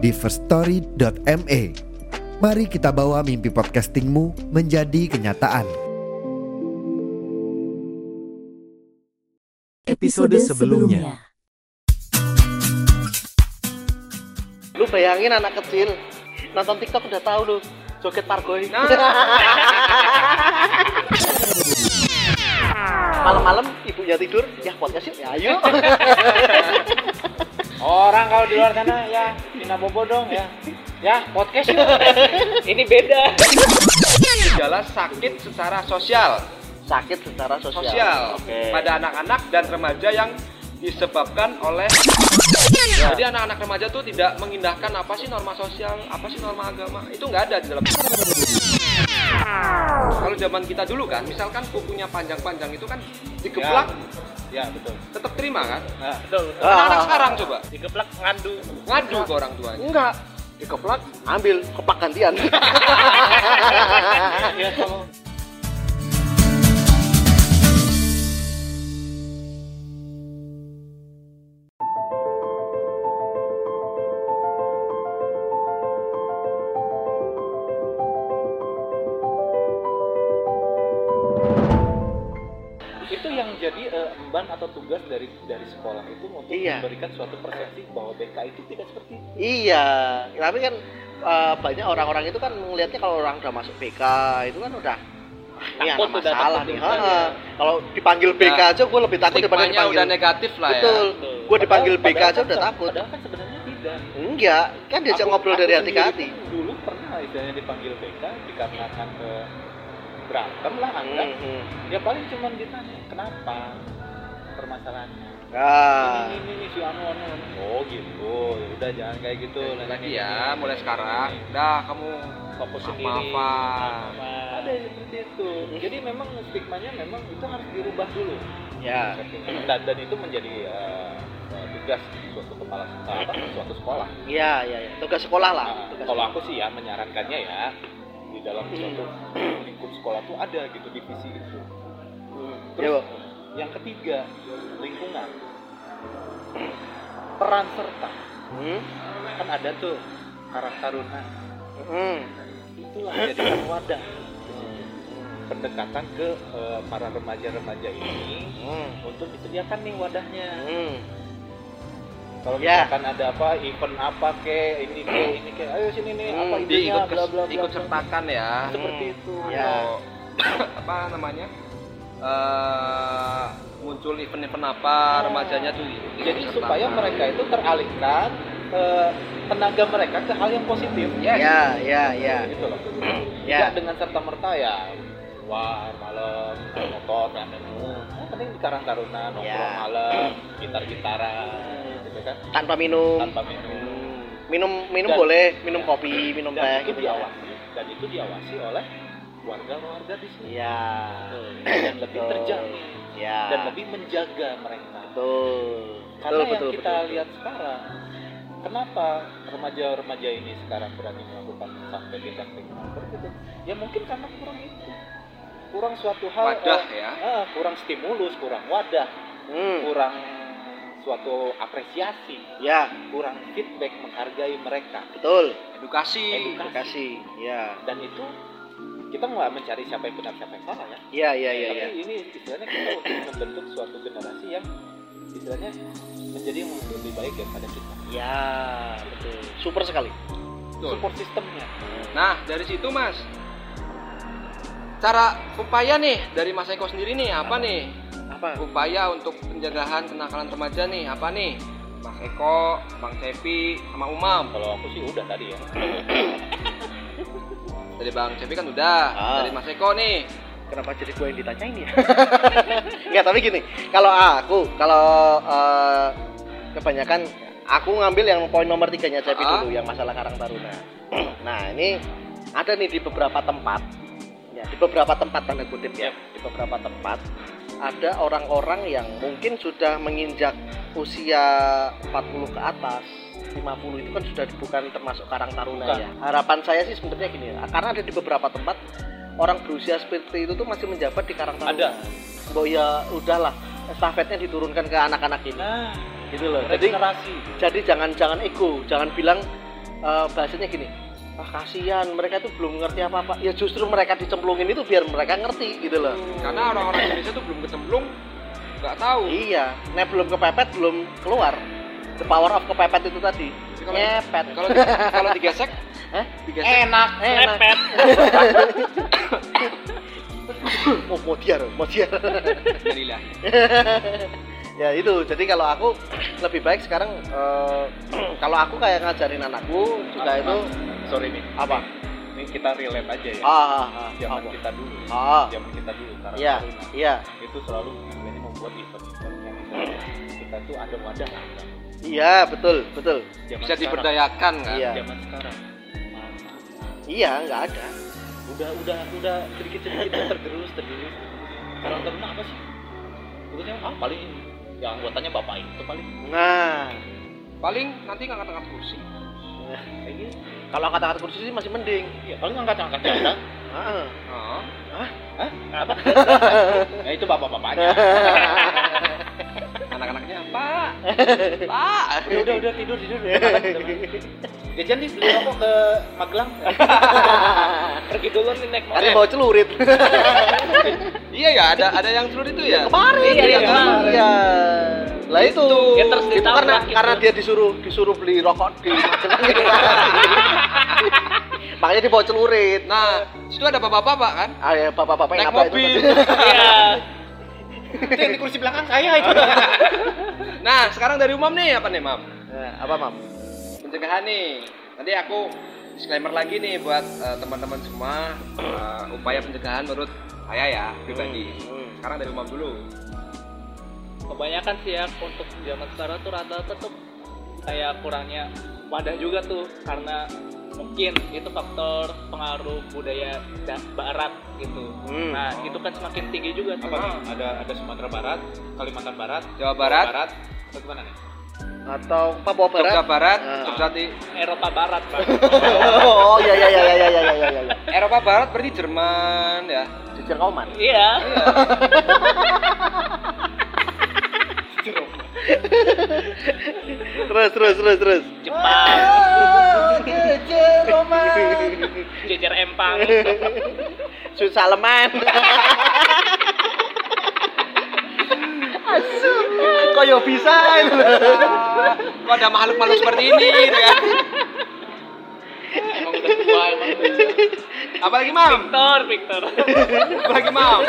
di firststory.me. Mari kita bawa mimpi podcastingmu menjadi kenyataan. episode sebelumnya. Lu bayangin anak kecil nonton TikTok udah tahu lu joget pargoy. Malam-malam ibunya tidur, ya podcast yuk, ya ayo. Orang kalau di luar sana ya Nina Bobo dong ya. Ya, podcast yuk. Ini beda. gejala sakit secara sosial Sakit secara sosial. sosial Oke. pada anak-anak dan remaja yang disebabkan oleh jadi anak-anak remaja tuh tidak mengindahkan apa sih norma sosial apa sih norma agama itu nggak ada di dalam kalau zaman kita dulu kan misalkan kukunya panjang-panjang itu kan digeplak Ya, betul. tetap terima kan Nah, betul. betul. Ah. anak sekarang coba Digeplak ngandu. ngadu ke orang tuanya Enggak. Dikeplak, ambil keplak gantian. Ya, Iya. memberikan suatu persepsi bahwa BK itu tidak seperti itu. iya, tapi kan eh, banyak orang-orang itu kan melihatnya kalau orang udah masuk BK itu kan udah "Ah, ini Takut ada udah masalah takut nih. udah, Ha-ha. ya. Kalau dipanggil BK Nah, aja gue lebih takut daripada dipanggil. udah negatif lah ya Betul. Betul. Gua dipanggil Padahal- BK aja padahal udah kan- takut. Padahal kan sebenarnya tidak. Enggak, kan diajak Aku- ngobrol aku dari hati ke hati. pun Dulu pernah istilahnya dipanggil BK dikarenakan ke berantem lah anggap. Hmm. Ya paling cuma ditanya kenapa permasalahannya. Ah. Ini, ini, ini, si anu, anu, anu. Oh gitu, ya udah jangan kayak gitu. Lagi Nah, ini, ya ini, mulai ini, sekarang ini. dah kamu fokus sendiri. maafan. Ada yang seperti itu. Jadi memang stigmanya memang itu harus dirubah dulu. Ya. Dan, dan itu menjadi eh, tugas suatu kepala apa, suatu sekolah. Iya, iya, iya. Tugas sekolah lah. Nah, Tugas kalau sekolah. aku sih ya menyarankannya ya di dalam suatu lingkup sekolah tuh ada gitu divisi itu. Hmm. Terus Ya, Bu. Yang ketiga lingkungan peran serta Hmm. kan ada tuh karang taruna Hmm. itulah jadikan wadah pendekatan ke eh, para remaja-remaja ini Hmm. untuk disediakan nih wadahnya Hmm. kalau Ya. misalkan ada apa event apa ke ini ke ini ke ayo sini nih apa Hmm, idenya bla bla bla ikut bla. sertakan ya seperti Hmm. itu Ya. Kalau apa namanya eh muncul event-event apa remajanya tuh ikut jadi sertakan. supaya mereka itu teralihkan eh, tenaga mereka ke hal yang positif. Ya, ya, ya. gitu loh Ya. tidak dengan serta merta ya wah malam motor dan oh, penting di Karang Taruna nongkrong Ya. malam gitar gitaran gitu kan Tanpa minum. tanpa minum Hmm. Minum minum Dan- boleh, minum Ya. kopi, minum dan teh itu gitu ya. diawasi dan itu diawasi oleh warga-warga di sini Iya. dan lebih Betul. terjamin Ya. dan lebih menjaga mereka betul. karena betul, yang betul, kita betul. lihat sekarang kenapa remaja-remaja ini sekarang berani melakukan sampai tindak kriminal gitu ya mungkin karena kurang itu kurang suatu hal Wadah eh, ya. eh, kurang stimulus kurang wadah Hmm. kurang suatu apresiasi Ya, kurang feedback menghargai mereka betul. edukasi Edukasi. Kasih. Ya. dan itu kita nggak mencari siapa yang benar siapa yang salah ya Iya, iya, iya, tapi iya. ini istilahnya kita untuk membentuk suatu generasi yang istilahnya menjadi yang lebih baik daripada kita Ya, betul. Super sekali. Betul. support sistemnya nah dari situ mas cara upaya nih dari mas Eko sendiri nih apa nih Apa? upaya untuk pencegahan kenakalan remaja nih apa nih Mas Eko, Bang Cepi, sama Umam kalau aku sih udah tadi ya dari Bang Cepi kan udah Ah. dari Mas Eko nih Kenapa jadi gue yang ditanyain ya? Enggak, tapi gini, kalau aku, kalau eh, kebanyakan aku ngambil yang poin nomor tiganya Cepi Ah. dulu yang masalah Karang Taruna. nah ini ada nih di beberapa tempat, ya di beberapa tempat tanda kutip ya, di beberapa tempat ada orang-orang yang mungkin sudah menginjak usia 40 ke atas 50 itu kan sudah bukan termasuk Karang Taruna Bukan. ya. Harapan saya sih sebenarnya gini, karena ada di beberapa tempat orang berusia seperti itu tuh masih menjabat di Karang Taruna. Ada. Mbok ya udahlah, estafetnya diturunkan ke anak-anak ini. Nah, Gitu loh. Jadi regenerasi. jadi jangan jangan ego jangan bilang eh, bahasanya gini ah kasihan mereka itu belum ngerti apa apa ya justru mereka dicemplungin itu biar mereka ngerti gitu loh Karena orang-orang Indonesia tuh belum kecemplung, nggak tahu. iya nek belum kepepet belum keluar the power of kepepet itu tadi Jadi kalau- ngepet Kalau di- kalau digesek, Hah? digesek. Enak, Enak. oh mau diar mau Alhamdulillah. ya itu jadi kalau aku lebih baik sekarang eh, kalau aku kayak ngajarin anakku juga itu Sorry nih. apa Ini kita relate aja ya. ah, ah, ah, Zaman apa? kita dulu. ah Zaman kita dulu. Karang iya Taruna. iya Itu selalu ini membuat event-event kita tuh ada wadah lah. iya betul betul Zaman Bisa sekarang- diberdayakan kan? Iya. Zaman sekarang. iya nggak ada udah udah udah sedikit sedikit tergerus tergerus Karang Taruna apa sih Urusannya ah paling ini yang anggotanya bapak itu paling nah Paling nanti ngangkat-ngangkat kursi. kayak gitu kalau kata-kata kursi sih masih mending ya paling angkat angkat janda Ah. Oh. apa ya itu bapak bapaknya Anak-anaknya, Pak. Pak. udah udah udah tidur tidur ya jajan nih beli rokok ke Magelang pergi dulu nih naik Ada bawa celurit. Iya ya, ada ada yang seluruh itu ya. Kemarin Iya, iya, kemarin. Iya. Lah itu. Itu karena gitu. karena dia disuruh disuruh beli rokok di Magelang gitu kan. Makanya dia bawa celurit. Nah, situ ada bapak-bapak kan? Ah ya bapak-bapak Naik yang apa itu mobil. Iya. Itu yang di kursi belakang saya itu Nah, sekarang dari Umam nih apa nih, Mam? Nah, apa mam? Pencegahan nih. Nanti aku disclaimer lagi nih buat eh, teman-teman semua eh, upaya pencegahan menurut saya ya pribadi. Hmm. Sekarang dari Umam dulu. kebanyakan sih ya untuk zaman sekarang tuh rata-rata tuh kayak kurangnya wadah juga tuh karena mungkin itu faktor pengaruh budaya barat gitu hmm. nah itu kan semakin tinggi juga tuh. apa nih ada ada Sumatera Barat Kalimantan Barat Jawa Barat, Jawa Barat atau gimana nih atau Papua Barat, Jogja Barat, uh. Jogja di Eropa Barat, Pak. oh, iya iya iya iya iya iya iya. Eropa Barat berarti Jerman ya. Jerman. Iya. iya. Terus terus terus terus. Jepang, Jejer Roma. jejer empang. Sud Saleman. Asu, koyo bisa itu. Kok ada makhluk-makhluk seperti ini gitu ya. emang udah tua emang. Apalagi Mam? Victor, Victor. Apalagi Mam?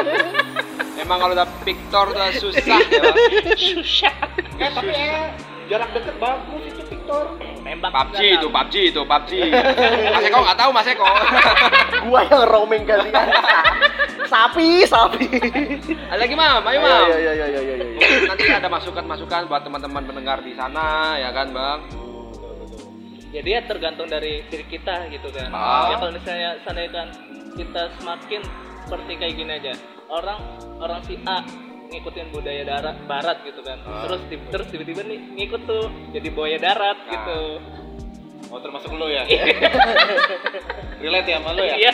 Emang kalau udah Victor udah susah ya. Bang. Susah. Eh tapi eh jarak deket bagus itu Victor Tembak. PUBG itu, PUBG itu, PUBG. Mas Eko nggak tahu Mas Eko. Gua yang roaming gantian. sapi, sapi. Ada lagi Mam, ayo Mam. Iya iya iya iya iya. iya. Nanti ada masukan-masukan buat teman-teman pendengar di sana ya kan Bang. jadi ya tergantung dari diri kita gitu kan Ah. ya kalau misalnya seandainya kan kita semakin seperti kayak gini aja orang orang si A ngikutin budaya darat barat gitu kan. Ah. terus ti- terus tiba-tiba nih ngikut tuh jadi buaya darat Ah. gitu. Oh termasuk lo ya? Relate ya sama lo ya? Iya.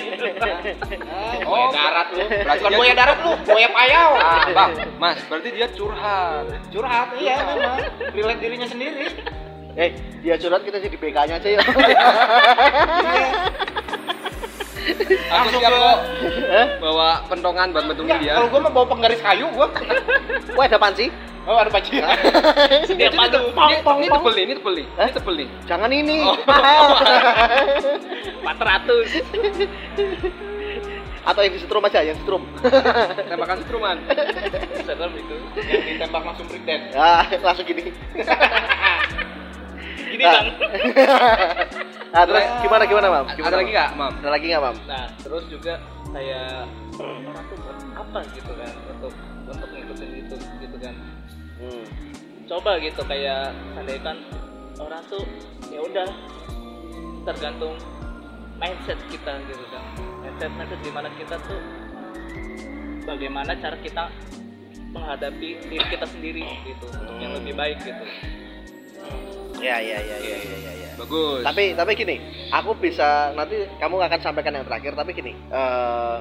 Oh darat lu. Berarti bukan dia- buaya darat lu buaya payau. Ah, Bang, Mas, berarti dia curhat. curhat? Iya memang. Relate dirinya sendiri. Eh, dia curhat kita jadi BK-nya aja ya. Aku siap kok bawa pentongan buat bentungin Enggak, dia. kalau gua mah bawa penggaris kayu gua Wah, ada panci? oh ada panci dia Ini, padu ini, ini tebel nih, ini tebel nih. Ini tebel nih. Jangan ini. Oh. Mahal. 400 Atau yang disetrum aja, yang setrum. Tembakan setruman. serem itu yang ditembak langsung breakdance Ya, langsung gini. gini Nah. bang Nah, terus gimana gimana, Mam? Gimana, Ada lagi Mam? nggak, Mam? Ada lagi nggak, Mam? nah terus juga kayak orang tuh buat apa gitu kan untuk untuk ngikutin itu gitu kan Hmm. coba gitu kayak seandainya kan orang tuh ya udah tergantung mindset kita gitu kan mindset mindset di mana kita tuh bagaimana cara kita menghadapi diri kita sendiri gitu untuk yang lebih baik gitu Ya ya ya ya ya ya. ya. Bagus. Tapi tapi gini, aku bisa nanti kamu akan sampaikan yang terakhir. Tapi gini, eh,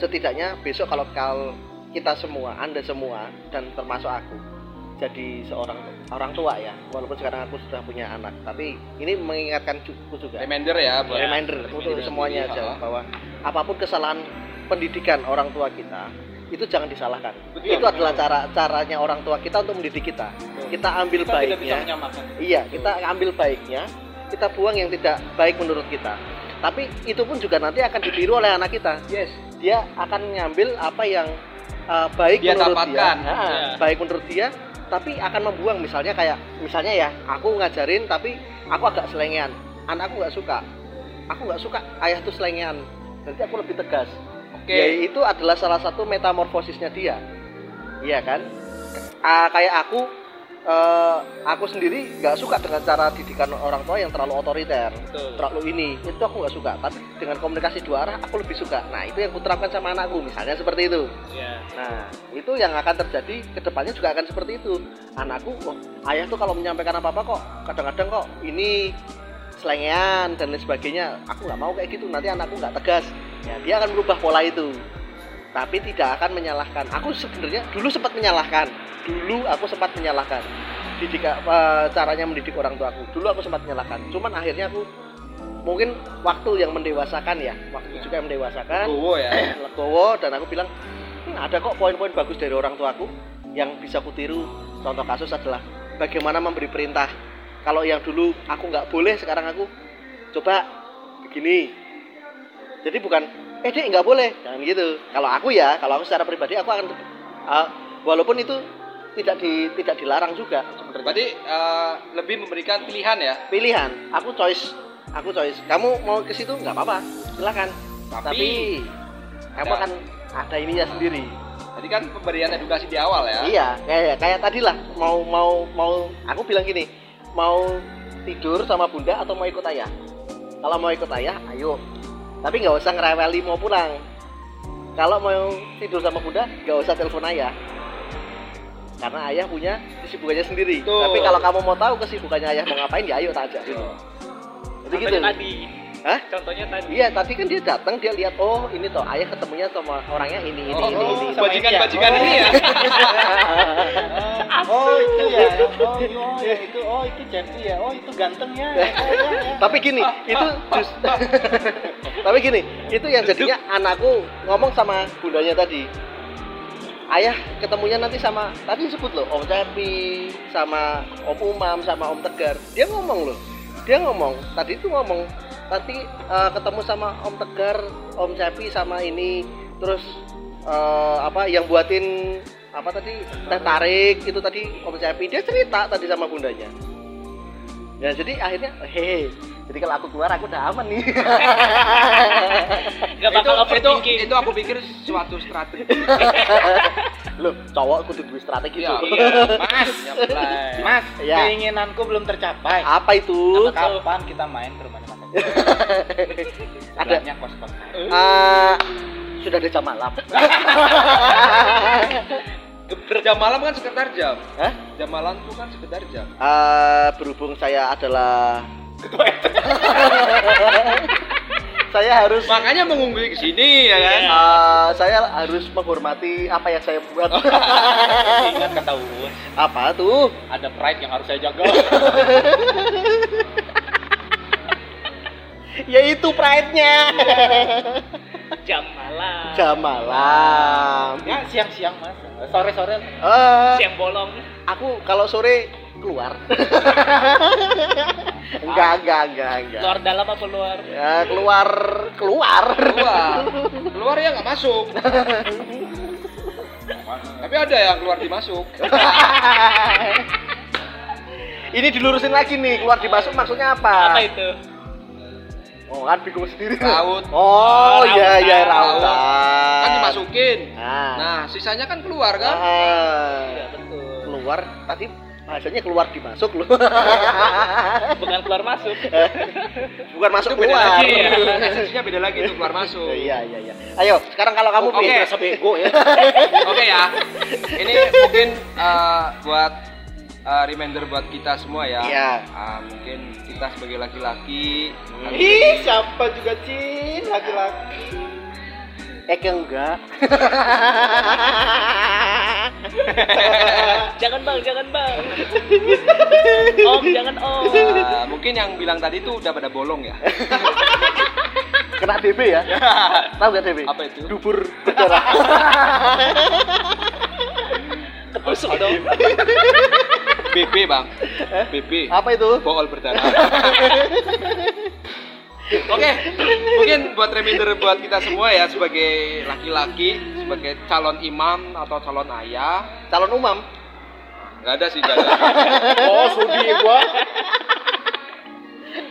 setidaknya besok kalau kalau kita semua, anda semua dan termasuk aku jadi seorang orang tua ya, walaupun sekarang aku sudah punya anak, tapi ini mengingatkan cukup juga. reminder ya buat reminder untuk diri semuanya aja bahwa apa pun kesalahan pendidikan orang tua kita itu jangan disalahkan. Betul, itu adalah cara caranya orang tua kita untuk mendidik kita. Kita ambil kita tidak bisa baiknya. Iya, kita ambil baiknya, kita buang yang tidak baik menurut kita. Tapi itu pun juga nanti akan ditiru oleh anak kita. yes Dia akan ngambil apa yang uh, baik Dia menurut dapatkan. dia. Nah, Ya. Baik menurut dia, tapi akan membuang misalnya kayak misalnya ya, aku ngajarin tapi aku agak selengean. Anakku nggak suka. Aku nggak suka ayah tuh selengean. Nanti aku lebih tegas. Oke Ya itu adalah salah satu metamorfosisnya dia. Iya kan? Ah, kayak aku eh, aku sendiri nggak suka dengan cara didikan orang tua yang terlalu otoriter, betul terlalu ini. Itu aku nggak suka. Tapi dengan komunikasi dua arah aku lebih suka. Nah itu yang kuterapkan sama anakku, misalnya seperti itu. ya Nah itu yang akan terjadi ke depannya juga akan seperti itu. Anakku, oh, ayah tuh kalau menyampaikan apa apa kok kadang-kadang kok ini selengean dan lain sebagainya. Aku nggak mau kayak gitu. Nanti anakku nggak tegas. Ya dia akan merubah pola itu. Tapi tidak akan menyalahkan. Aku sebenarnya dulu sempat menyalahkan. Dulu aku sempat menyalahkan. Didik eh, caranya mendidik orang tua aku. Dulu aku sempat menyalahkan. Cuman akhirnya aku mungkin waktu yang mendewasakan ya. Waktu juga yang mendewasakan Gowo ya legowo dan aku bilang "Hmm, ada kok poin-poin bagus dari orang tuaku yang bisa kutiru contoh kasus adalah bagaimana memberi perintah kalau yang dulu aku nggak boleh sekarang aku coba begini jadi bukan eh dek nggak boleh. Jangan gitu. Kalau aku ya kalau aku secara pribadi aku akan uh, walaupun itu tidak di tidak dilarang juga. Sebenarnya. Berarti eh, lebih memberikan pilihan ya? Pilihan. Aku choice. Aku choice. Kamu mau ke situ nggak apa-apa. Silakan. Tapi, tapi kamu akan ada ininya sendiri. Tadi kan pemberian edukasi di awal ya? Iya, kayak kayak tadi lah mau mau mau aku bilang gini, mau tidur sama bunda atau mau ikut ayah? Kalau mau ikut ayah, ayo. Tapi nggak usah ngereweli mau pulang. Kalau mau tidur sama bunda, nggak usah telepon ayah. Karena ayah punya kesibukannya sendiri. Betul. Tapi kalau kamu mau tahu kesibukannya ayah mau ngapain, ya ayo ajak dulu. Jadi gitu. tadi Hah? contohnya tadi Iya, tadi kan dia datang dia lihat oh ini toh ayah ketemunya sama orangnya ini ini Oh, ini oh, ini. sama bajikan ini ya? bajikan Oh. ini ya oh itu ya oh, oh ya itu oh itu Jeffrey ya oh itu ganteng ya Oh, ya, ya. tapi gini itu just tapi gini itu yang jadinya anakku ngomong sama bundanya tadi ayah ketemunya nanti sama tadi disebut loh om Cepi sama om Umam sama om Tegar dia ngomong loh dia ngomong tadi itu ngomong nanti eh, ketemu sama om Tegar om Cepi sama ini. Terus eh, apa yang buatin apa tadi teh tarik itu tadi om Cepi. Dia cerita tadi sama bundanya. Ya jadi akhirnya hehe jadi kalau aku keluar aku udah aman nih. Itu bakal itu overthinking. itu aku pikir suatu strategi. Loh cowok kudu duwe strategi Iya. tuh iya mas. Nyablay. mas Ya. keinginanku belum tercapai. Apa itu? Kapan kita main ke rumahnya Ada. Kos kos Ah, sudah ada jam malam. Jam malam kan sekitar jam. Hah? jam malam tuh kan sekitar jam. Ah, berhubung saya adalah saya harus makanya mengungguli ke sini ya kan? Ah, saya harus menghormati apa yang saya buat. Ingat kata Uus. Apa tuh? Ada pride yang harus saya jaga yaitu pride-nya. Jam malam. Jam malam. Ya siang siang mas. Sore sore Eh, siang bolong. Aku kalau sore keluar. Enggak enggak enggak enggak. Luar dalam apa luar ya keluar keluar. Keluar. Keluar ya nggak masuk. Tapi ada yang keluar dimasuk. Ini dilurusin lagi nih keluar dimasuk maksudnya apa? Apa itu oh kan bingung sendiri Raut. oh iya iya Raut. kan dimasukin nah, nah sisanya kan keluar kan Ah, Iya, betul keluar tadi bahasanya keluar dimasuk loh bukan keluar masuk bukan masuk itu beda keluar lagi Iya. esensinya beda lagi itu keluar masuk iya iya iya ayo sekarang kalau kamu Oke. Pi. Rasa bego ya. Oke ya, ini mungkin eh, buat eh, reminder buat kita semua ya. Iya. Ah, mungkin kita sebagai laki-laki harus Ih, siapa juga Cin, laki-laki. Eke enggak jangan bang jangan bang om jangan om eh, mungkin yang bilang tadi itu udah pada bolong ya. kena DB ya tahu nggak DB Apa itu? dubur berdarah ketusuk dong BB bang, BB. apa itu Bool berdarah. Oke, mungkin buat reminder buat kita semua ya sebagai laki-laki, sebagai calon imam atau calon ayah, calon umam nggak ada sih nggak ada. Oh, sudi gua.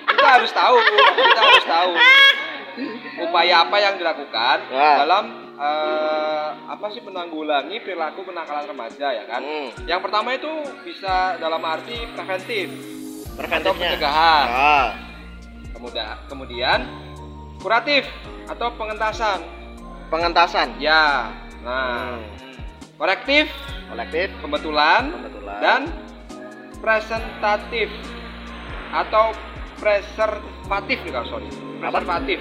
kita harus tahu kita harus tahu upaya apa yang dilakukan Ya. dalam eh, apa sih menanggulangi perilaku kenakalan remaja ya kan? Hmm. yang pertama itu bisa dalam arti preventif atau preventifnya. pencegahan. Ah. kemudian kemudian kuratif atau pengentasan. Pengentasan. Ya. Nah. Hmm. korektif kolektif. Pembetulan. Pembetulan. dan presentatif atau preservatif nih kalau sorry. Apa? preservatif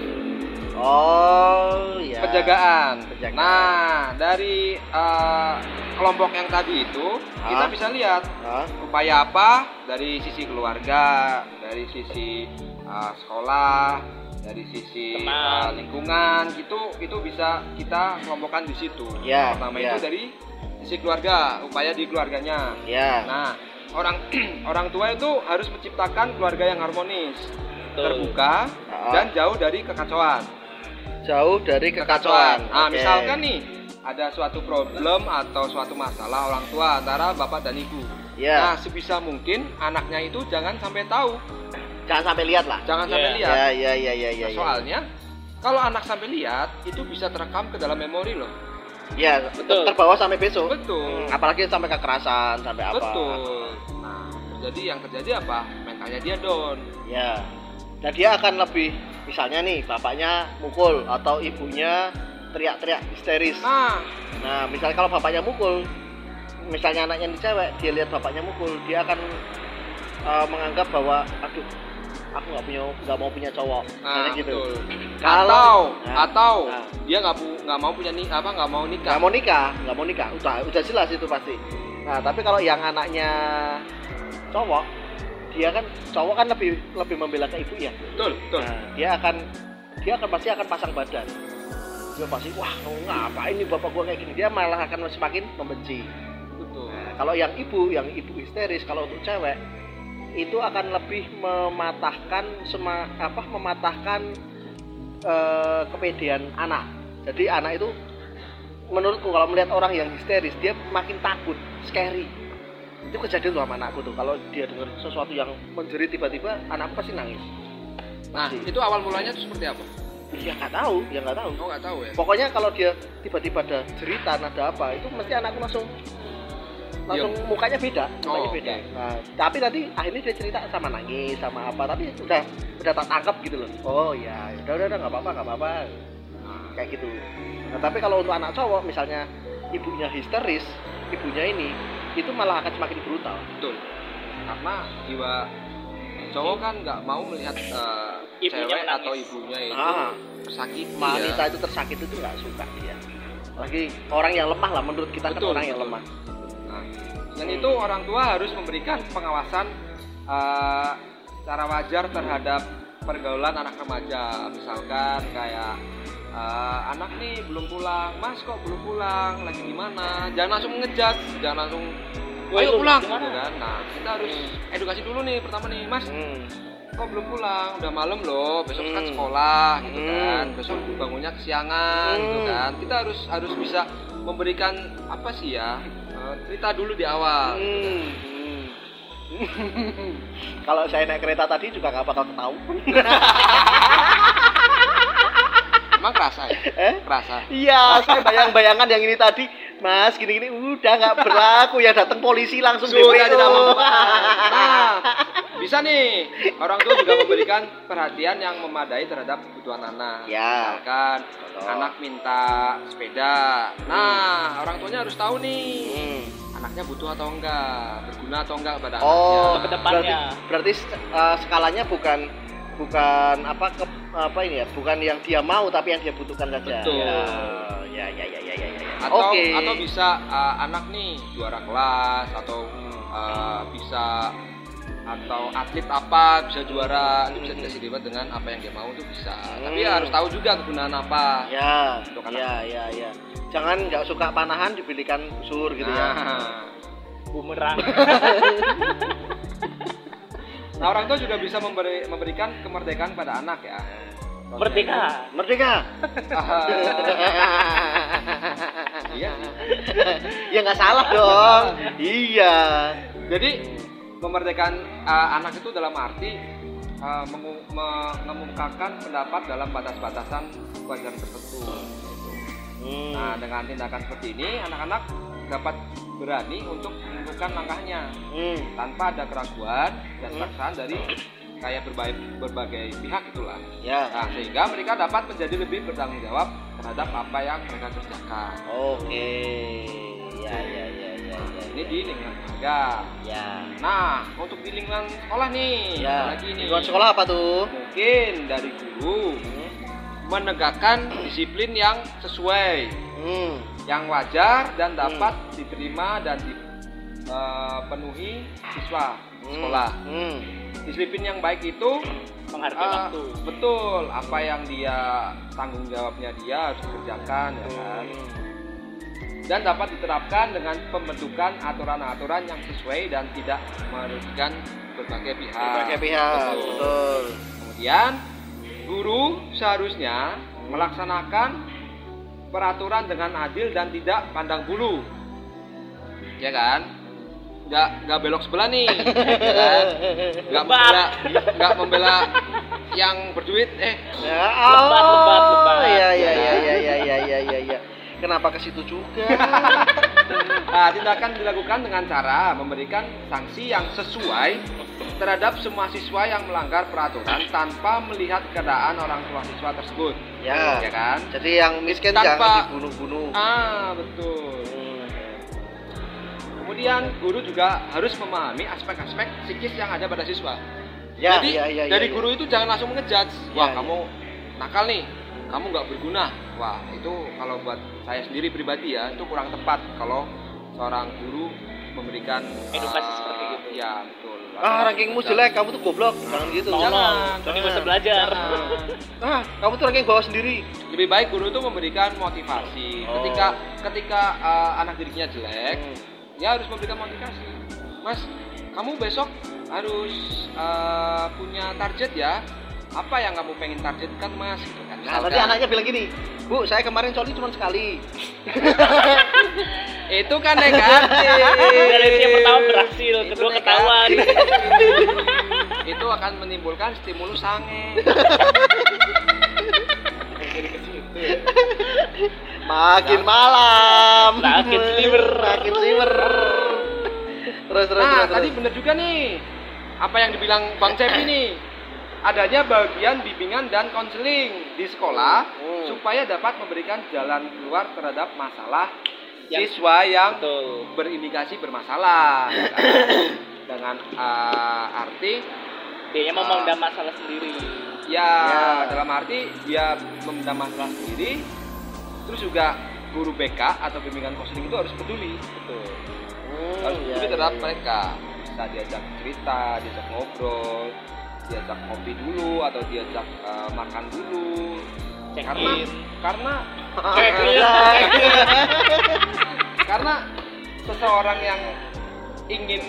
oh ya penjagaan. Penjagaan. Nah, dari eh, kelompok yang tadi itu kita Ah. bisa lihat Ah. upaya apa dari sisi keluarga, dari sisi eh, sekolah, dari sisi Teman. eh, lingkungan, gitu itu bisa kita kelompokkan di situ. Ya, Pertama ya. itu dari sisi keluarga, upaya di keluarganya. ya Nah, orang orang tua itu harus menciptakan keluarga yang harmonis, Betul. terbuka dan jauh dari kekacauan. Jauh dari kekacauan Nah, Oke. misalkan nih ada suatu problem atau suatu masalah orang tua antara bapak dan ibu. ya Nah, sebisa mungkin anaknya itu jangan sampai tahu, jangan sampai lihat lah jangan Iya. sampai lihat. ya ya ya ya ya Nah, soalnya kalau anak sampai lihat itu bisa terekam ke dalam memori loh. ya Betul. terbawa sampai besok Betul. Hmm, apalagi sampai kekerasan sampai apa Betul. Nah, terjadi yang terjadi apa? Mentalnya dia down. ya dan dia akan lebih misalnya nih bapaknya mukul atau ibunya teriak-teriak histeris Nah, nah misalnya kalau bapaknya mukul misalnya anaknya di cewek dia lihat bapaknya mukul dia akan uh, menganggap bahwa aduh aku nggak punya nggak mau punya cowok nah gitu betul. Kalau- atau Nah, atau nah. dia nggak nggak mau punya nik apa nggak mau nikah. nggak mau nikah nggak mau nikah udah udah jelas itu pasti nah tapi kalau yang anaknya cowok dia kan cowok kan lebih lebih membela ke ibu ya. Betul, betul. nah, dia akan dia akan pasti akan pasang badan. Dia pasti wah ngapain nih bapak gua kayak gini? Dia malah akan semakin membenci. Betul. Nah, kalau yang ibu yang ibu histeris kalau untuk cewek itu akan lebih mematahkan sema, apa mematahkan eh, kepedean anak. Jadi anak itu menurutku kalau melihat orang yang histeris dia makin takut scary itu kejadian tuh sama anakku tuh kalau dia dengar sesuatu yang menjerit tiba-tiba anakku pasti nangis Nah, Pasti. itu awal mulanya tuh seperti apa? ya nggak tahu ya nggak tahu Oh, nggak tahu ya. pokoknya kalau dia tiba-tiba ada jeritan ada apa itu mesti anakku langsung langsung mukanya beda mukanya Oh, beda oke. nah, tapi nanti akhirnya dia cerita sama nangis sama apa tapi udah udah tak tangkap gitu loh oh ya udah udah udah nggak apa-apa nggak apa-apa Nah, kayak gitu nah tapi kalau untuk anak cowok misalnya ibunya histeris ibunya ini itu malah akan semakin brutal betul. Karena jiwa cowok kan nggak mau melihat Ibunya cewek menangis. atau ibunya itu ah tersakiti wanita ya. itu tersakiti itu nggak suka dia lagi orang yang lemah lah menurut kita kan Betul, orang yang betul. lemah Nah, dan itu orang tua harus memberikan pengawasan eh, secara wajar terhadap pergaulan anak remaja. Misalkan kayak eh, anak nih belum pulang, mas kok belum pulang, lagi di mana? Jangan langsung ngejat, jangan langsung Woi, ayo pulang, gimana? gitu kan. Nah, kita harus edukasi dulu nih pertama nih, mas Hmm. kok belum pulang udah malam loh besok kan Hmm. sekolah gitu Hmm. kan besok bangunnya kesiangan gitu Hmm. kan kita harus harus bisa memberikan apa sih ya eh, cerita dulu di awal Hmm. Hmm. Kalau saya naik kereta tadi juga nggak bakal ketahuan. emang kerasa ya Eh? kerasa Iya, saya bayang-bayangan yang ini tadi Mas, gini-gini udah nggak berlaku ya datang polisi langsung Sudah DPO. tidak mempan. Nah, bisa nih orang tua juga memberikan perhatian yang memadai terhadap kebutuhan anak. Ya. Misalkan Betul. anak minta sepeda. Nah, orang tuanya harus tahu nih Hmm. anaknya butuh atau enggak, berguna atau enggak kepada Oh, anaknya. Untuk ke depannya. berarti, berarti eh, skalanya bukan bukan apa ke, apa ini ya, bukan yang dia mau tapi yang dia butuhkan saja. Betul. Ya, ya, ya, ya, ya, ya. ya. Atau Oke. atau bisa uh, anak nih juara kelas atau uh, bisa atau atlet apa bisa juara itu bisa dikasih debat dengan apa yang dia mau itu bisa. Tapi Hmm. harus tahu juga kegunaan apa. Ya, Untuk anak. ya, ya, ya. Jangan nggak suka panahan dibelikan busur gitu ya. Nah. Bumerang. Nah, orang tua juga bisa memberi, memberikan kemerdekaan pada anak ya. Merdeka. Merdeka. Iya. ya nggak salah dong. iya. Jadi kemerdekaan uh, anak itu dalam arti uh, mengu- mengemukakan pendapat dalam batas-batasan kewajaran tertentu. Hmm. Nah, dengan tindakan seperti ini, anak-anak dapat berani untuk menentukan langkahnya Hmm. tanpa ada keraguan dan Hmm. paksaan dari kayak berbagai, berbagai pihak itulah. Ya. Nah, sehingga mereka dapat menjadi lebih bertanggung jawab terhadap apa yang mereka kerjakan. Oke. Ya, ya, ya, ya, ya. Ini di lingkungan keluarga. Ya. Nah, untuk di lingkungan sekolah nih, Ya. lagi nih. Lingkungan sekolah apa tuh? Mungkin dari guru menegakkan disiplin yang sesuai, Hmm. Yang wajar dan dapat diterima dan dipenuhi siswa sekolah. Hmm. Disiplin yang baik itu Menghargai ah, waktu. betul apa yang dia tanggung jawabnya dia harus dikerjakan ya kan. Dan dapat diterapkan dengan pembentukan aturan-aturan yang sesuai dan tidak merugikan berbagai pihak. Berbagai pihak, Betul. betul. Kemudian guru seharusnya melaksanakan peraturan dengan adil dan tidak pandang bulu. Ya kan? Nggak nggak belok sebelah nih. ya kan? Nggak membela nggak membela yang berduit eh Ya, Lebat, lebat, lebat. Ya, ya, ya, ya, ya, ya, ya, ya, ya. Kenapa ke situ juga? Nah, tindakan dilakukan dengan cara memberikan sanksi yang sesuai terhadap semua siswa yang melanggar peraturan tanpa melihat keadaan orang tua siswa tersebut. Ya. Ya kan? Jadi yang miskin Tanpa- jangan dibunuh-bunuh. Ah, betul. Hmm. Kemudian guru juga harus memahami aspek-aspek psikis yang ada pada siswa. Ya, Jadi ya, ya, ya, dari ya. guru itu jangan langsung ngejudge. Wah, Ya, kamu nakal nih. Kamu nggak berguna. Wah, itu kalau buat saya sendiri pribadi ya, itu kurang tepat kalau seorang guru memberikan Edukasi eh, seperti itu. Ya, betul. Ah, rankingmu jelek, kamu tuh goblok. Jangan gitu. Jangan, jangan. bisa belajar. Jangan. Ah, kamu tuh ranking bawah sendiri. Lebih baik guru itu memberikan motivasi. Oh. Ketika ketika eh, anak didiknya jelek, Hmm. ya harus memberikan motivasi mas kamu besok harus eh, punya target ya apa yang kamu pengen targetkan mas gitu kan Nah, tadi anaknya bilang gini, Bu, saya kemarin coli cuma sekali. itu kan negatif Dari yang pertama berhasil, Itu kedua negatif. ketahuan. itu akan menimbulkan stimulus sange Makin malam. Makin sliver. Makin sliver. Terus terus nah terus. tadi terus. bener juga nih apa yang dibilang bang Cepi nih adanya bagian bimbingan dan konseling di sekolah Hmm. supaya dapat memberikan jalan keluar terhadap masalah Yang- siswa yang Betul. berindikasi bermasalah ya kan? dengan uh, arti Dia memendam masalah sendiri. ya, Ya. dalam arti dia memendam masalah sendiri terus juga guru BK atau bimbingan konseling itu harus peduli betul Hmm, harus ya, peduli ya, terhadap ya. mereka bisa diajak cerita diajak ngobrol diajak kopi dulu atau diajak uh, makan dulu Check karena in. karena Check in. karena seseorang yang ingin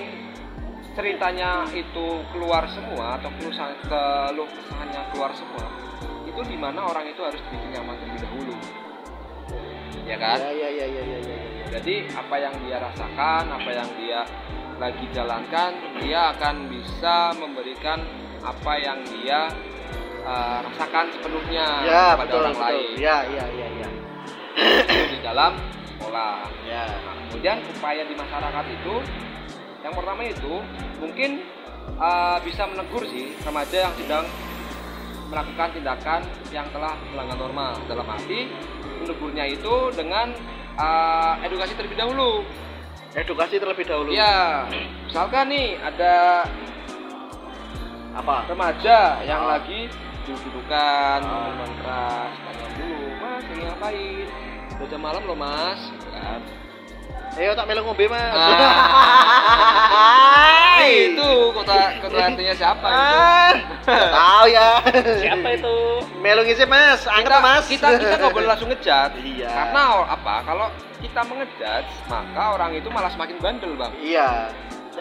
ceritanya itu keluar semua atau keluhan keluh kesahnya keluar semua itu di mana orang itu harus dibikin nyaman terlebih dahulu ya kan Ya, ya, ya, ya, ya, ya, ya. jadi apa yang dia rasakan apa yang dia lagi jalankan dia akan bisa memberikan apa yang dia uh, rasakan sepenuhnya Ya, kepada betul, orang betul. lain Ya, ya, ya, ya. di dalam sekolah. Ya. Nah, kemudian upaya di masyarakat itu yang pertama itu mungkin uh, bisa menegur sih remaja yang sedang melakukan tindakan yang telah melanggar norma dalam arti menegurnya itu dengan uh, edukasi terlebih dahulu Edukasi terlebih dahulu. ya misalkan nih ada Apa? remaja yang Ah. lagi duduk-dudukan Ah. minuman keras tanya dulu mas lagi ngapain udah jam malam loh mas kan Ayo tak melu ngombe, Mas. Ah. itu kota kota artinya siapa itu Ah, tahu ya. Siapa itu? Melu ngisi, Mas. Angkat, kita, Mas. kita kita nggak boleh langsung ngejat Iya. karena apa kalau kita mengejat maka orang itu malah semakin bandel bang Iya.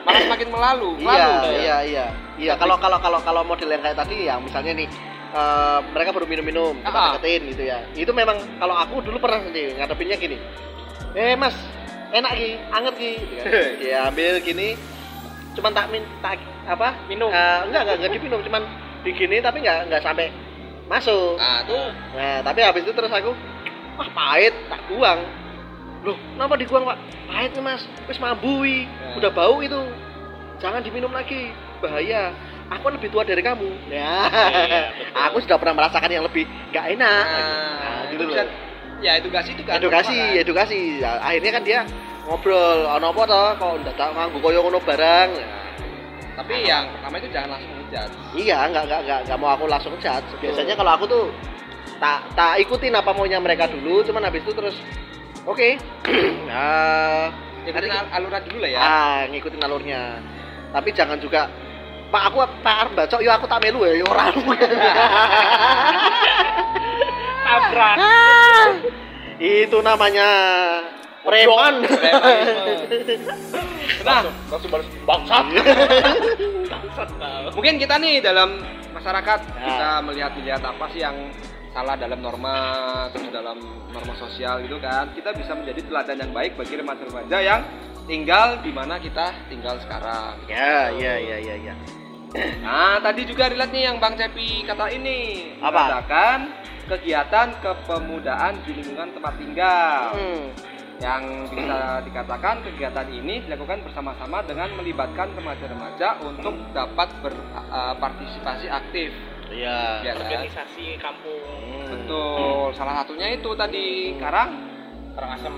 Malah semakin melalu Iya, melalu dia. iya, iya. Iya, kalau kalau kalau kalau model yang kayak tadi ya misalnya nih eh, mereka baru minum-minum, kita Ah. deketin gitu ya. Itu memang kalau aku dulu pernah sih ngadepinnya gini. Eh, Mas, enak ki, anget ki. Gitu kan. ya ambil gini. Cuman tak min tak apa? Minum. Eh, enggak, enggak, enggak diminum, cuman digini tapi enggak enggak sampai masuk. nah tuh Nah, tapi habis itu terus aku, wah pahit, tak buang. Loh, kenapa dibuang, Pak? Pahit nih, Mas. Wis mabui, Ya. udah bau itu. Jangan diminum lagi, bahaya. Aku kan lebih tua dari kamu. Ya. Betul. aku sudah pernah merasakan yang lebih gak enak. nah, gitu itu loh. ya edukasi itu kan edukasi, kan? edukasi. Ya, akhirnya kan dia ngobrol, ono apa toh? Kok ndak tak nganggo koyo ngono barang. Nah, tapi yang pertama itu jangan langsung ngejat Iya, nggak nggak nggak nggak mau aku langsung chat. Biasanya kalau aku tuh tak tak ikutin apa maunya mereka dulu, cuman habis itu terus oke. nah, ikutin al- aluran dulu lah ya ah, ngikutin alurnya. Tapi jangan juga Pak aku Pak arep bacok yo aku tak melu ya yo ora. Tabrak. Itu namanya preman. nah Langsung balas bangsat. Mungkin kita nih dalam masyarakat Ya. kita melihat melihat apa sih yang salah dalam norma terus dalam norma sosial gitu kan kita bisa menjadi teladan yang baik bagi remaja-remaja yang tinggal di mana kita tinggal sekarang ya, ya, ya, ya, ya. nah tadi juga relate nih yang bang Cepi kata ini Apa? mengadakan kegiatan kepemudaan di lingkungan tempat tinggal Hmm. yang bisa dikatakan kegiatan ini dilakukan bersama-sama dengan melibatkan remaja-remaja untuk dapat berpartisipasi aktif Iya. ya kan? Organisasi kampung. Hmm. Betul, salah satunya itu tadi Karang Karang asem.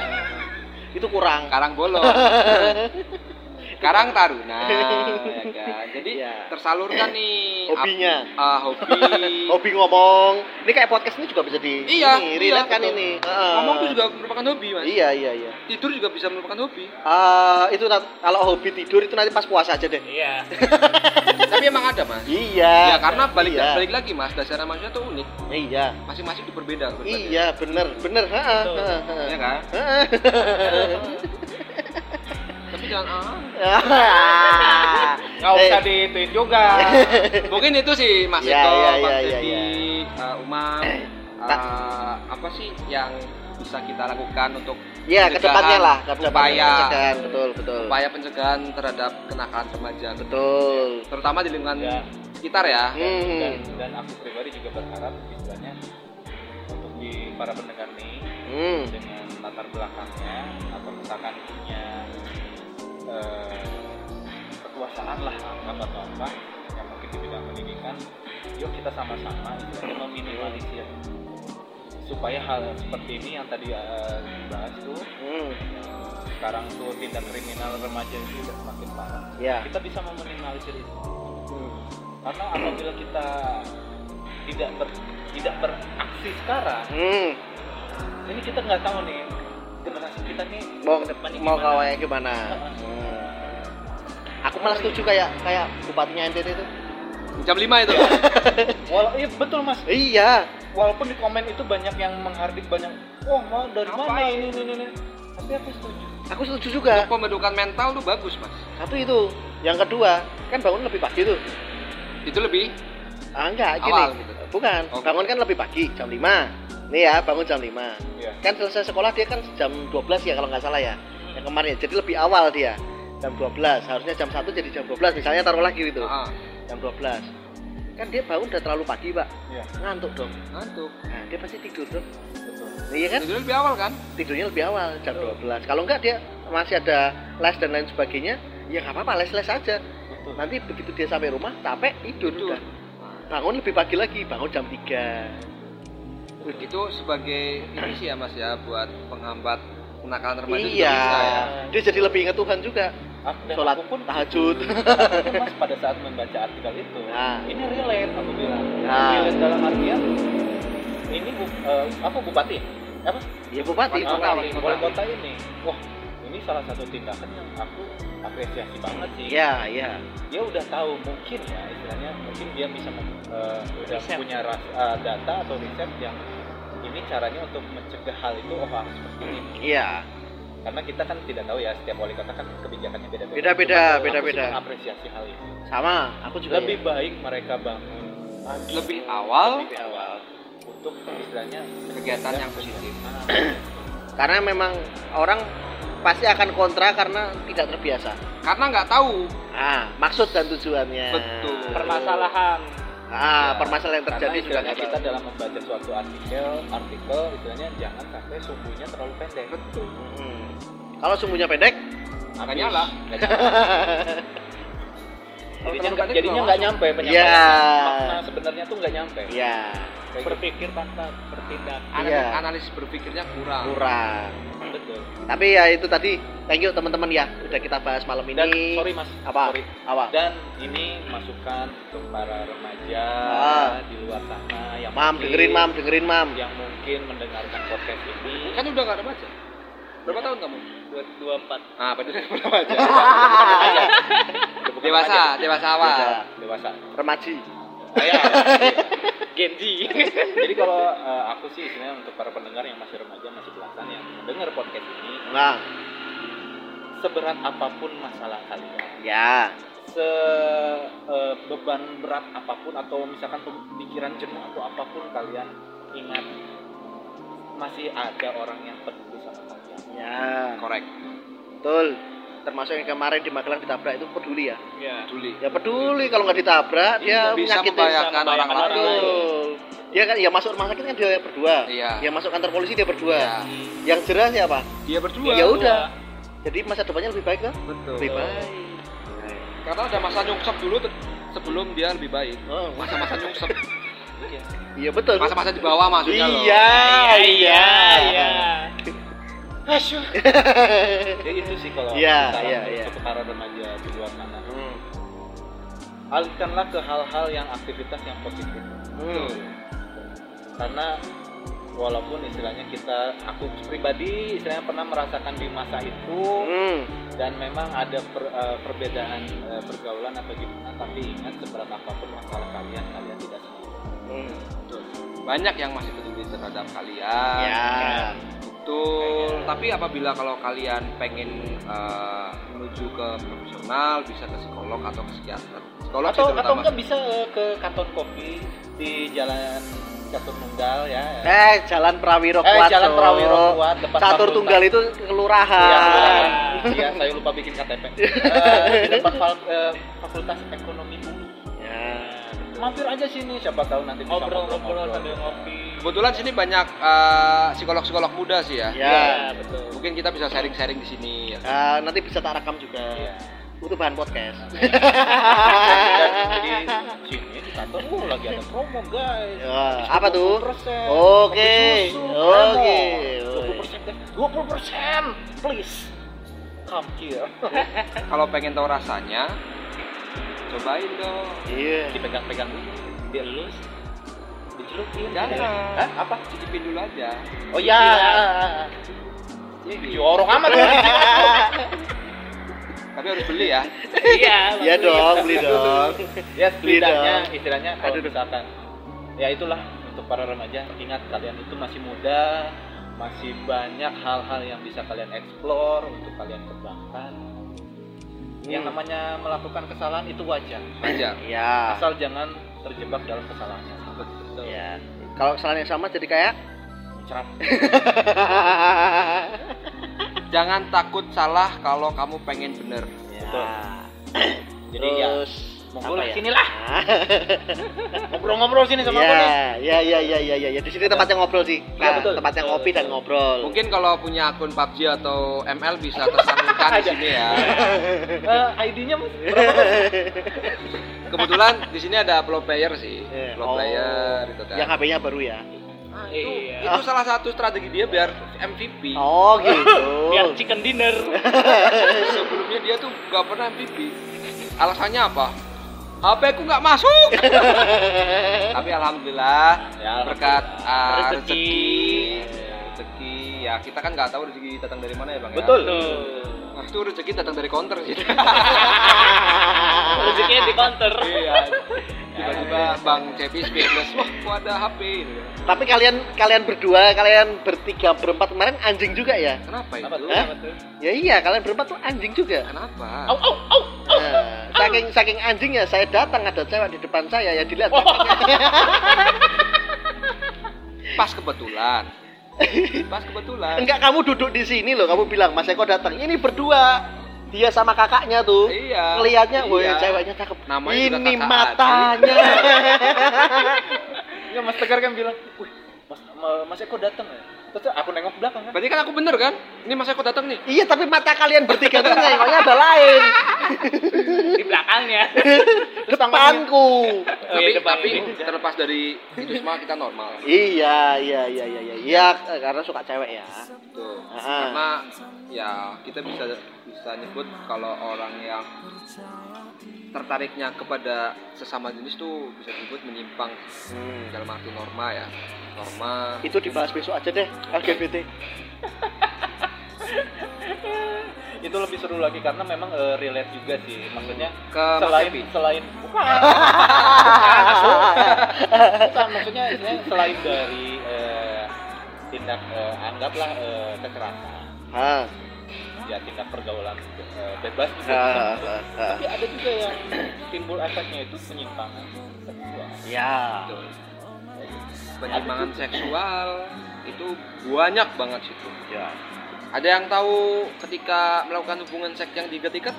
Itu kurang. Karang Bolong Karang Taruna ya kan? Jadi Iya. tersalurkan nih Hobinya. ap- ah, hobi Hobi ngomong. Ini kayak podcast ini juga bisa di Iya, ini, iya, relate kan betul. ini. Heeh. Ngomong itu juga merupakan hobi mas Iya, iya, iya. Tidur juga bisa merupakan hobi Eh, itu kalau hobi tidur itu nanti pas puasa aja deh. Iya. Tapi emang ada mas Iya. Ya karena balik Iya. balik lagi mas dasar manusia tuh unik Iya. Masing-masing itu berbeda berbeda. Iya, bener, bener. Heeh, Betul. heeh, heeh. Iya kan? Heeh. Tapi jangan ah. Nggak Eh, usah dituin juga. Mungkin itu sih Mas Iya, Eko, iya, uh, Umam, uh, apa sih yang bisa kita lakukan untuk Iya, pencegahan, ke depannya lah, ke depannya upaya pencegahan, betul, betul. upaya pencegahan terhadap kenakalan remaja, Betul. terutama di lingkungan Ya. sekitar ya. dan, Hmm. dan aku pribadi juga berharap istilahnya untuk di para pendengar nih Hmm. dengan latar belakangnya atau misalkan punya eh, kekuasaan lah anggap atau apa yang mungkin di bidang pendidikan yuk kita sama-sama istilahnya meminimalisir supaya hal seperti ini yang tadi eh, dibahas tuh Hmm. yang sekarang tuh tindak kriminal remaja itu udah semakin parah Ya. kita bisa meminimalisir itu Hmm. karena apabila kita tidak ber, tidak beraksi sekarang Hmm. ini kita nggak tahu nih kita nih Mau ke mau gimana. kayak gimana? Hmm. Aku malah setuju kayak kayak bupatinya NTT itu. Jam 5 itu. Walau iya betul mas Iya. walaupun di komen itu banyak yang menghardik banyak oh mau dari mana Ngapain? ini ini ini tapi aku setuju Aku setuju juga. Untuk pembentukan mental tuh bagus, Mas. Satu itu. Yang kedua, kan bangun lebih pagi tuh. Itu lebih Ah enggak, gini. Awal gitu. Bukan, Oh. bangun kan lebih pagi, jam 5. Nih ya, bangun jam 5. Iya. Kan selesai sekolah dia kan jam 12 ya kalau nggak salah ya. Yang kemarin, jadi lebih awal dia. Jam 12, harusnya jam 1 jadi jam 12 misalnya taruh lagi gitu. Ah, Jam 12. Kan dia bangun udah terlalu pagi, Pak. Iya. Ngantuk dong. ngantuk. Nah, dia pasti tidur dong. betul Iya kan? Tidurnya lebih awal kan? Tidurnya lebih awal jam 12. Kalau enggak dia masih ada les dan lain sebagainya, ya nggak apa-apa les-les aja. Betul. Nanti begitu dia sampai rumah capek tidur Tidur. udah. Bangun lebih pagi lagi, bangun jam 3. Itu sebagai ini sih ya Mas ya buat penghambat kenakalan remaja juga Iya. bisa ya. Dia jadi lebih ingat Tuhan juga. Ah, dan Sholat aku pun tahajud. aku pun mas pada saat membaca artikel itu Nah. ini relate aku bilang Nah. relate dalam artian ini bu, eh, apa bupati apa Ya bupati, Ah, bupati. wali wali kota ini wah ini salah satu tindakan yang aku apresiasi banget sih Iya, iya. dia udah tahu mungkin ya istilahnya mungkin dia bisa eh, udah Riset. punya ras, eh, data atau riset yang ini caranya untuk mencegah hal itu oh harus seperti ini Iya. karena kita kan tidak tahu ya setiap wali kota kan kebijakannya beda-beda Beda-beda, beda-beda. mengapresiasi hal itu Sama, aku juga. lebih ya. baik mereka bangun pagi Lebih awal lebih awal untuk istilahnya kegiatan yang positif. Karena memang orang pasti akan kontra karena tidak terbiasa. Karena nggak tahu. Ah, maksud dan tujuannya. Betul. permasalahan Ah, Ya, permasalahan yang karena terjadi juga nggak kita tahu. dalam membaca suatu artikel artikel istilahnya jangan sampai sumbunya terlalu pendek Betul. Hmm. Kalau sumbunya pendek, Nggak nyala. Jadinya nggak jadinya nyampe penyampaian Ya. makna sebenarnya tuh nggak nyampe ya Kayak gitu. berpikir tanpa bertindak Analisis, Iya. analisis berpikirnya kurang. kurang. betul Tapi ya itu tadi, thank you teman-teman ya, udah kita bahas malam ini. dan sorry mas Apa? sorry Apa? dan ini masukan untuk para remaja Ah. di luar sana yang Mam, mungkin- dengerin mam, dengerin mam. yang mungkin mendengarkan podcast ini Kan udah nggak remaja. Berapa tahun kamu? dua dua empat Ah, berarti remaja. Udah bukan dewasa, remaja. dewasa awal. Dewasa Remaji. saya Genji jadi kalau eh, aku sih istilahnya untuk para pendengar yang masih remaja masih belasan yang mendengar podcast ini Nah, seberat apa pun masalah kalian ya. se eh, beban berat apa pun atau misalkan pemikiran jenuh atau apa pun kalian ingat masih ada orang yang peduli sama kalian Ya, Korek. betul. Termasuk yang kemarin di Magelang ditabrak itu peduli ya. ya Peduli. Ya peduli kalau nggak ditabrak dia bisa menyakiti membahayakan orang lain. Betul. Dia kan ya masuk rumah sakit kan dia berdua. Iya. Yang masuk kantor polisi dia berdua. Iya. Yang jerah siapa? Dia berdua. Ya udah. Jadi masa depannya lebih baik kan? Betul. Lebih baik. Karena ada masa nyungsep dulu sebelum dia lebih baik. Oh, Masa-masa nyungsep. iya betul. Masa-masa di bawah maksudnya loh. Iya, iya, iya Asyuh. ya itu sih kalau Iya, saran iya, untuk iya. para remaja di luar sana Hmm. alihkanlah ke hal-hal yang aktivitas yang positif Hmm. karena walaupun istilahnya kita aku pribadi istilahnya pernah merasakan di masa itu Hmm. dan memang ada per- eh, perbedaan eh, pergaulan atau gimana tapi ingat seberat apa pun masalah kalian kalian tidak sendiri Hmm. Banyak yang masih peduli terhadap kalian. Ya. Betul. Tapi apabila kalau kalian pengen eh, menuju ke profesional, bisa ke psikolog atau ke psikiater. Psikolog atau atau enggak bisa eh, ke kantor kopi di jalan Catur Tunggal ya Eh, Jalan Prawiro eh Kuat. jalan Cok. Prawiro Kuat depan Catur fakultas. Tunggal itu kelurahan. Iya. Iya, saya lupa bikin KTP. Eh, di depan fal- eh, Fakultas Ekonomi. Ya. Mampir aja sini, siapa tahu nanti bisa ngobrol-ngobrol sambil ngopi Kebetulan sini banyak eh, psikolog-psikolog muda sih ya. Ya. betul Mungkin kita bisa sharing-sharing di sini. Ya. Eh, nanti bisa tak rekam juga. Iya. Butuh bahan podcast. Dan jadi sini di kantor, oh lagi ada promo guys. Ya, apa tuh? 20%. Oke, oke. promo. 20% guys. 20% please. Come here. Kalau pengen tahu rasanya, cobain dong. Iya. Dipegang-pegang dulu, dielus, dicelukin. Jangan. Hah? Apa? Cicipin dulu aja. Oh ya. Iya, orang amat tuh. Tapi harus beli ya. iya Iya dong, beli dong. ya setidaknya istilahnya kalau Aduh. misalkan ya itulah untuk para remaja ingat kalian itu masih muda masih banyak hal-hal yang bisa kalian explore untuk kalian kembangkan yang Hmm. namanya melakukan kesalahan itu wajar Aja. Ya. asal jangan terjebak dalam kesalahannya betul Ya. Kalau kesalahan yang sama jadi kayak Mencerap. Jangan takut salah kalau kamu pengen bener. ya. Betul. jadi ya Terus monggo lah ya? sinilah Nah, ngobrol-ngobrol sini sama aku nih. Iya, iya, iya, iya, iya, ya. Di sini tempatnya ngobrol sih. Iya, Nah, betul. Tempatnya Betul, ngopi dan betul. ngobrol. Mungkin kalau punya akun PUBG atau ML bisa tersalurkan di sini ya. Eh, ID-nya Mas berapa? Mas? Kebetulan di sini ada pro player sih. Iya. Pro player itu kan. Yang HP-nya baru ya. Ah, itu, Iya. itu salah satu strategi dia biar MVP. Oh, gitu. Biar chicken dinner. Sebelumnya dia tuh nggak pernah MVP. Alasannya apa? HP ku nggak masuk. Tapi alhamdulillah Ya, berkat ah, Rezeki. rezeki, rezeki ya kita kan nggak tahu rezeki datang dari mana ya bang. ya? Betul. Tuh. Nah, itu rezeki datang dari counter sih. Rezekinya di counter. iya. Tiba-tiba Bang Cepi speechless, wah kok ada HP gitu. Tapi kalian kalian berdua, kalian bertiga berempat kemarin anjing juga ya? Kenapa Apa itu? tuh? Hah? Apa tuh? Ya iya, kalian berempat tuh anjing juga. Kenapa? Au au au. Saking saking anjingnya saya datang ada cewek di depan saya ya dilihat. Pas kebetulan. Pas kebetulan. Enggak kamu duduk di sini loh, kamu bilang Mas Eko datang. Ini berdua. Dia sama kakaknya tuh. Iya. Ngelihatnya, woi Iya. ceweknya cakep. Namanya Ini matanya. Enggak Mas Tegar kan bilang, "Wih, Mas Ma- Mas Eko datang ya." Terus aku nengok ke belakang kan. Berarti kan aku bener kan? Ini Mas Eko datang nih. iya, tapi mata kalian bertiga tuh nengoknya ada lain. Di belakangnya. Depanku. Oh, tapi iya, depan tapi ini. terlepas dari itu semua kita normal. Iya, iya, iya, iya, iya. Iya, karena suka cewek ya. Tuh. Ah. Karena ya kita bisa bisa nyebut kalau orang yang tertariknya kepada sesama jenis tuh bisa disebut menyimpang Hmm. dalam arti norma ya. Norma Itu dibahas besok aja deh, LGBT. Itu lebih seru lagi karena memang eh, relate juga sih. Maksudnya ke Mas selain Epi. selain bukan bukan maksudnya selain dari eh, tindak eh, anggaplah eh, kekerasan. Ya tindak pergaulan eh, bebas juga Ah, ah, ah. tapi ada juga yang timbul efeknya itu penyimpangan seksual Ya. Penyimpangan seksual itu banyak banget situ. Ya. Ada yang tahu ketika melakukan hubungan seks yang diikat-ikat?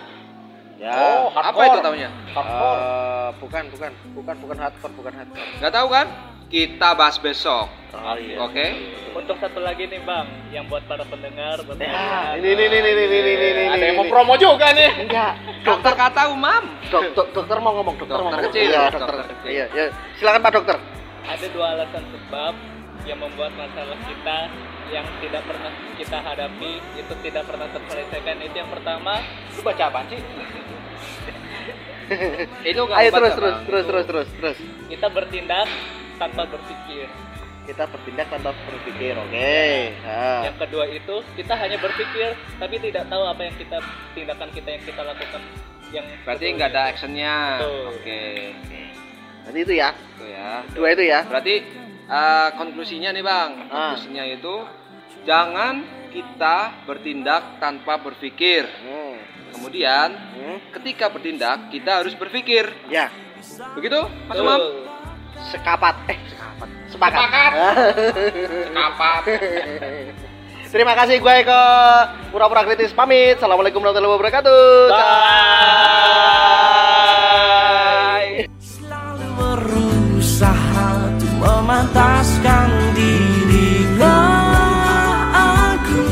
Ya. Oh, Apa itu taunya? hardcore Eh, bukan, bukan, bukan, bukan hardcore, bukan hardcore. Nggak tahu kan? Kita bahas besok. Oh iya. Oke? Untuk satu lagi nih bang, yang buat para pendengar, buat Ya, pendengar. ini, ini, ini, ini, ini, ini, ini, ada yang mau ini. promo juga nih Enggak. Dokter kata umam. Dok, dok, dokter mau ngomong, dokter, mau Dokter ngomong. kecil, Iya, dokter dokter. kecil. Iya, iya. Silakan Pak Dokter. Ada dua alasan sebab yang membuat masalah kita yang tidak pernah kita hadapi itu tidak pernah terselesaikan itu yang pertama lu baca apa sih Itu nggak Ayo terus, terus, terus, terus, terus. kita bertindak tanpa berpikir Kita bertindak tanpa berpikir, oke. Ah. yang kedua itu kita hanya berpikir tapi tidak tahu apa yang kita tindakan kita yang kita lakukan yang Berarti nggak ada actionnya. Oke. Nanti itu ya, Itu ya. dua itu ya. Berarti eh, konklusinya nih bang, Ah. konklusinya itu jangan kita bertindak tanpa berpikir. Hmm. Kemudian Hmm. ketika bertindak kita harus berpikir. Ya, Begitu, Mas. Umam? Sekapat. Eh, sekapat. Sepakat. Kapat. Terima kasih gue ke pura-pura kritis pamit. Assalamualaikum warahmatullahi wabarakatuh. Bye. selalu berusaha untuk memantaskan dirinya aku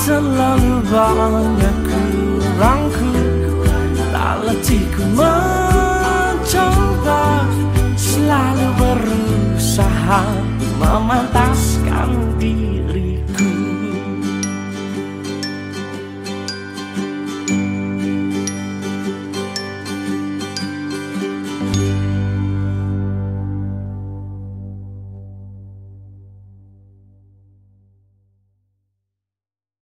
selalu banyak kurangku tak letihku mencoba berusaha memantaskan diri.